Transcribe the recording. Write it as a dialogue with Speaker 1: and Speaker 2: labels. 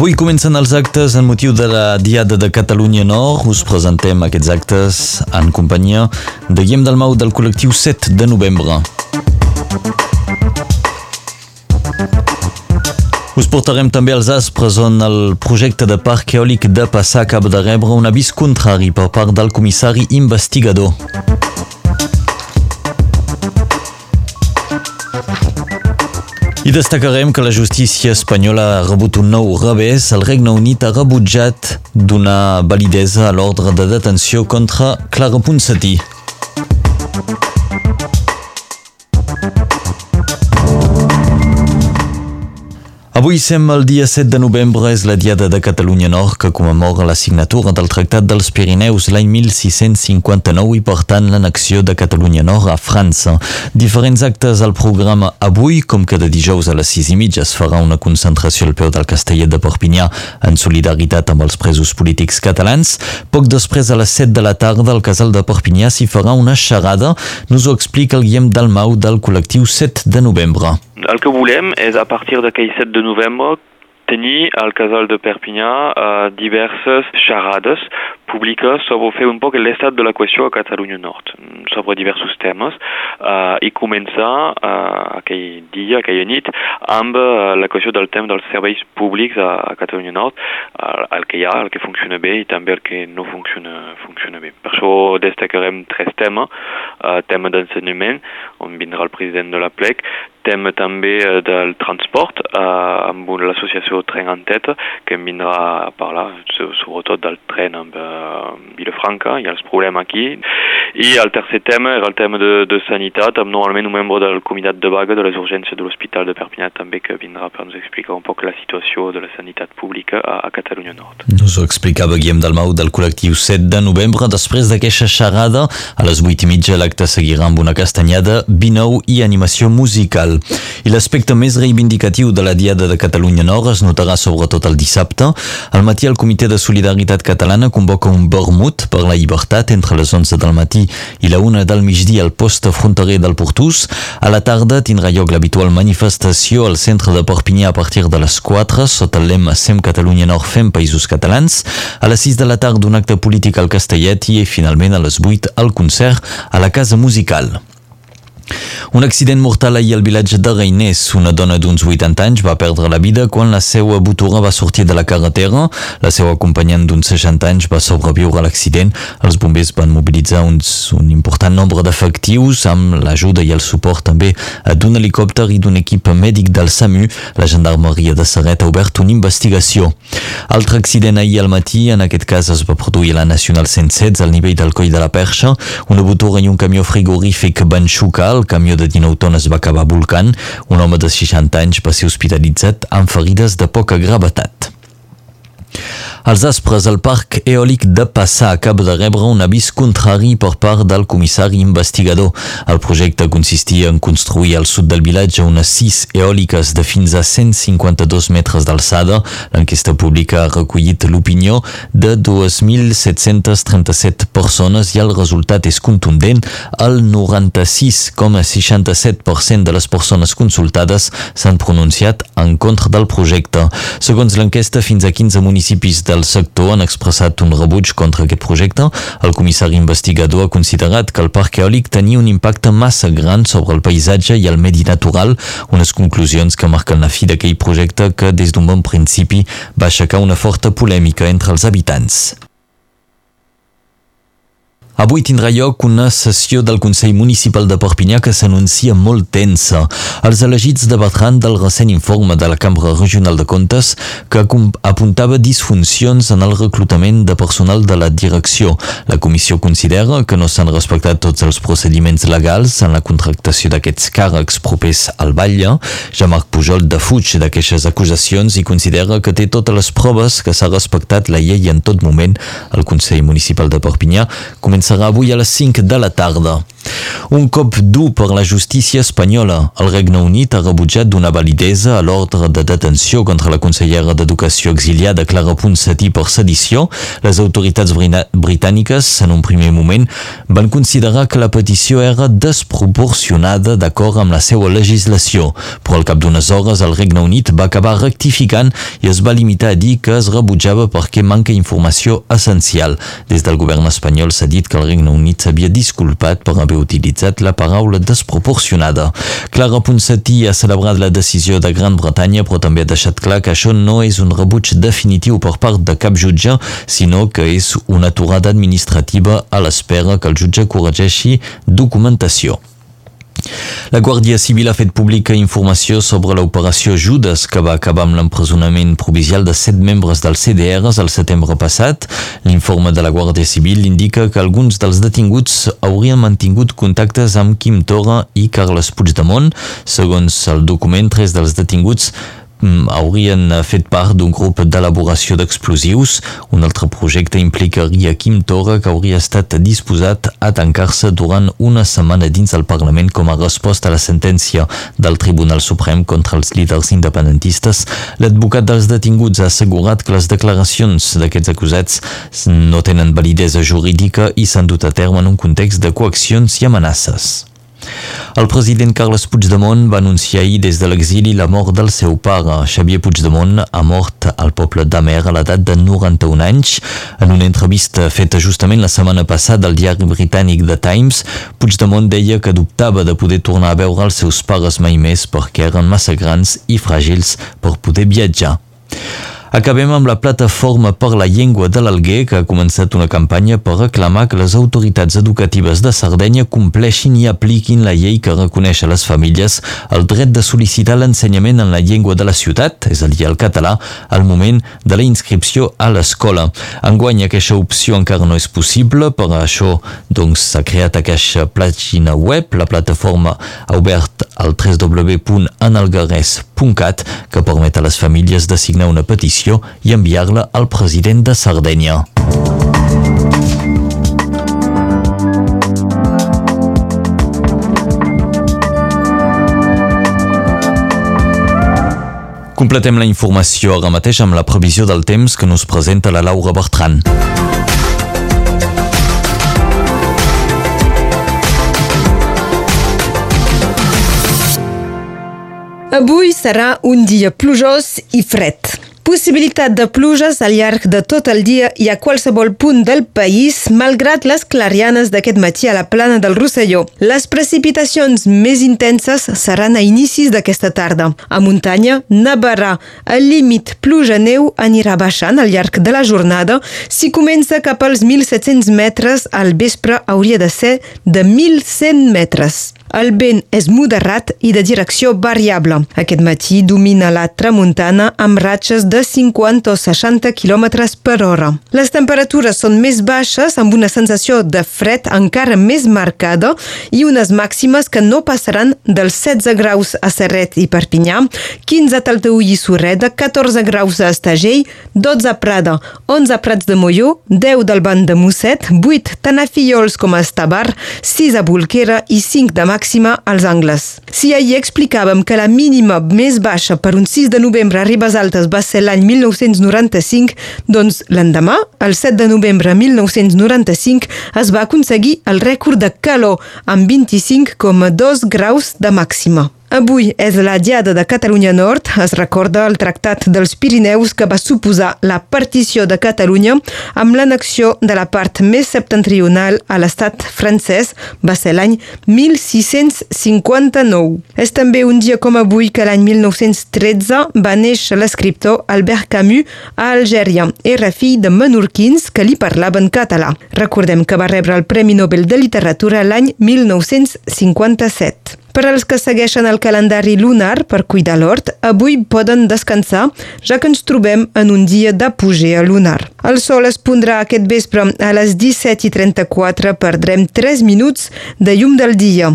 Speaker 1: Avui comencen els actes en motiu de la Diada de Catalunya Nord. Us presentem aquests actes en companyia de Guillem Dalmau del col·lectiu 7 de novembre. Us portarem també als Aspres on el projecte de parc eòlic de Passar acaba de rebre un avís contrari per part del comissari investigador. I destacarem que la justícia espanyola ha rebut un nou revés. El Regne Unit ha rebutjat donar validesa a l'ordre de detenció contra Clara Ponsatí. Avui sem el dia 7 de novembre és la Diada de Catalunya Nord que commemora la signatura del Tractat dels Pirineus l'any 1659 i per tant l'annexió de Catalunya Nord a França. Diferents actes al programa avui, com de dijous a les 6 i mitja es farà una concentració al peu del Castellet de Perpinyà en solidaritat amb els presos polítics catalans. Poc després a les 7 de la tarda al Casal de Perpinyà s'hi farà una xerrada. Nos ho explica el Guillem Dalmau del col·lectiu 7 de novembre.
Speaker 2: El que volem és, a partir d'aquell 7 de novembre, tenir al casal de Perpinyà uh, diverses xerrades públiques sobre fer un poc l'estat de la qüestió a Catalunya Nord, sobre diversos temes, uh, i començar uh, aquell dia, aquella nit, amb uh, la qüestió del tema dels serveis públics a, a Catalunya Nord, uh, el que hi ha, el que funciona bé i també el que no funciona, funciona bé. Per això destacarem tres temes, uh, tema d'ensenyament, on vindrà el president de la PLEC, tema també del transport, uh, amb l'associació Tren en Tête, que vindrà a parlar sobretot del tren amb uh, Vilafranca, hi ha els problemes aquí. I el tercer tema era el tema de, de sanitat, amb normalment un membre del comitat de vaga de les urgències de l'Hospital de Perpinyà també que vindrà per ens explicar un poc la situació de la sanitat pública a, a Catalunya Nord.
Speaker 1: Nos ho explicava Guillem Dalmau del col·lectiu 7 de novembre. Després d'aquesta xerrada, a les 8 i mitja l'acte seguirà amb una castanyada, vi nou i animació musical. I l'aspecte més reivindicatiu de la Diada de Catalunya Nord es notarà sobretot el dissabte. Al matí el Comitè de Solidaritat Catalana convoca un vermut per la llibertat entre les 11 del matí i la 1 del migdia al post fronterer del Portús. A la tarda tindrà lloc l'habitual manifestació al centre de Perpinyà a partir de les 4 sota el lema Sem Catalunya Nord Fem Països Catalans. A les 6 de la tarda un acte polític al Castellet i finalment a les 8 el concert a la Casa Musical. Un accident mortal ahir al vilatge de Reiners. Una dona d'uns 80 anys va perdre la vida quan la seva botura va sortir de la carretera. La seva acompanyant d'uns 60 anys va sobreviure a l'accident. Els bombers van mobilitzar uns, un important nombre d'efectius amb l'ajuda i el suport també d'un helicòpter i d'un equip mèdic del SAMU. La gendarmeria de Serret ha obert una investigació. Altre accident ahir al matí, en aquest cas es va produir la Nacional 116 al nivell del coll de la Perxa. Una botura i un camió frigorífic van xocar. El camió de 19 tones va acabar volcant. Un home de 60 anys va ser hospitalitzat amb ferides de poca gravetat. Els Aspres, el parc eòlic de Passà acaba de rebre un avís contrari per part del comissari investigador. El projecte consistia en construir al sud del vilatge unes sis eòliques de fins a 152 metres d'alçada. L'enquesta pública ha recollit l'opinió de 2.737 persones i el resultat és contundent. El 96,67% de les persones consultades s'han pronunciat en contra del projecte. Segons l'enquesta, fins a 15 municipis del sector han expressat un rebuig contra aquest projecte. El comissari investigador ha considerat que el parc eòlic tenia un impacte massa gran sobre el paisatge i el medi natural, unes conclusions que marquen la fi d'aquell projecte que des d'un bon principi va aixecar una forta polèmica entre els habitants. Avui tindrà lloc una sessió del Consell Municipal de Perpinyà que s'anuncia molt tensa. Els elegits debatran del recent informe de la Cambra Regional de Comptes que apuntava disfuncions en el reclutament de personal de la direcció. La comissió considera que no s'han respectat tots els procediments legals en la contractació d'aquests càrrecs propers al batlle. Jean-Marc Pujol defuig d'aquestes acusacions i considera que té totes les proves que s'ha respectat la llei en tot moment. El Consell Municipal de Perpinyà comença serà avui a les 5 de la tarda. Un cop dur per la justícia espanyola. El Regne Unit ha rebutjat donar validesa a l'ordre de detenció contra la consellera d'Educació exiliada Clara Ponsatí per sedició. Les autoritats britàniques, en un primer moment, van considerar que la petició era desproporcionada d'acord amb la seva legislació, però al cap d'unes hores el Regne Unit va acabar rectificant i es va limitar a dir que es rebutjava perquè manca informació essencial. Des del govern espanyol s'ha dit que el Regne Unit s'havia disculpat per haver utilitzat la paraula desproporcionada. Clara Ponsatí ha celebrat la decisió de Gran Bretanya, però també ha deixat clar que això no és un rebuig definitiu per part de cap jutge, sinó que és una aturada administrativa a l'espera que el jutge corregeixi documentació. La Guàrdia Civil ha fet pública informació sobre l'operació Judas que va acabar amb l'empresonament provisional de set membres del CDRs al setembre passat. L'informe de la Guàrdia Civil indica que alguns dels detinguts haurien mantingut contactes amb Quim Torra i Carles Puigdemont. Segons el document, tres dels detinguts haurien fet part d'un grup d'elaboració d'explosius. Un altre projecte implicaria Quim Torra, que hauria estat disposat a tancar-se durant una setmana dins del Parlament com a resposta a la sentència del Tribunal Suprem contra els líders independentistes. L'advocat dels detinguts ha assegurat que les declaracions d'aquests acusats no tenen validesa jurídica i s'han dut a terme en un context de coaccions i amenaces. El president Carles Puigdemont va anunciar ahir des de l'exili la mort del seu pare. Xavier Puigdemont ha mort al poble d'Amer a l'edat de 91 anys. En una entrevista feta justament la setmana passada al diari britànic The Times, Puigdemont deia que dubtava de poder tornar a veure els seus pares mai més perquè eren massa grans i fràgils per poder viatjar. Acabem amb la plataforma per la llengua de l'Alguer que ha començat una campanya per reclamar que les autoritats educatives de Sardenya compleixin i apliquin la llei que reconeix a les famílies el dret de sol·licitar l'ensenyament en la llengua de la ciutat, és a dir, el català, al moment de la inscripció a l'escola. Enguany aquesta opció encara no és possible, per això doncs, s'ha creat aquesta pàgina web, la plataforma ha obert al www.analgarès.cat que permet a les famílies de signar una petició petició i enviar-la al president de Sardenya. Completem la informació ara mateix amb la previsió del temps que nos presenta la Laura Bertran.
Speaker 3: Avui serà un dia plujós i fred. Possibilitat de pluges al llarg de tot el dia i a qualsevol punt del país, malgrat les clarianes d'aquest matí a la plana del Rosselló. Les precipitacions més intenses seran a inicis d'aquesta tarda. A muntanya, nevarà. El límit pluja-neu anirà baixant al llarg de la jornada. Si comença cap als 1.700 metres, al vespre hauria de ser de 1.100 metres. El vent és moderat i de direcció variable. Aquest matí domina la tramuntana amb ratxes de 50 o 60 km per hora. Les temperatures són més baixes amb una sensació de fred encara més marcada i unes màximes que no passaran dels 16 graus a Serret i Perpinyà, 15 a Talteull i Surreda, 14 graus a Estagell, 12 a Prada, 11 a Prats de Molló, 10 del Banc de Mosset, 8 tant a Fillols com a Estabar, 6 a Bolquera i 5 de màxima als Angles. Si ahir explicàvem que la mínima més baixa per un 6 de novembre a Ribes Altes va ser l'any 1995, doncs l'endemà, el 7 de novembre 1995, es va aconseguir el rècord de calor amb 25,2 graus de màxima. Avui és la Diada de Catalunya Nord. Es recorda el Tractat dels Pirineus que va suposar la partició de Catalunya amb l'annexió de la part més septentrional a l'estat francès. Va ser l'any 1659. És també un dia com avui que l'any 1913 va néixer l'escriptor Albert Camus a Algèria. Era fill de menorquins que li parlaven català. Recordem que va rebre el Premi Nobel de Literatura l'any 1957. Per als que segueixen el calendari lunar per cuidar l'hort, avui poden descansar, ja que ens trobem en un dia d'apogea lunar. El sol es pondrà aquest vespre a les 17.34, perdrem 3 minuts de llum del dia.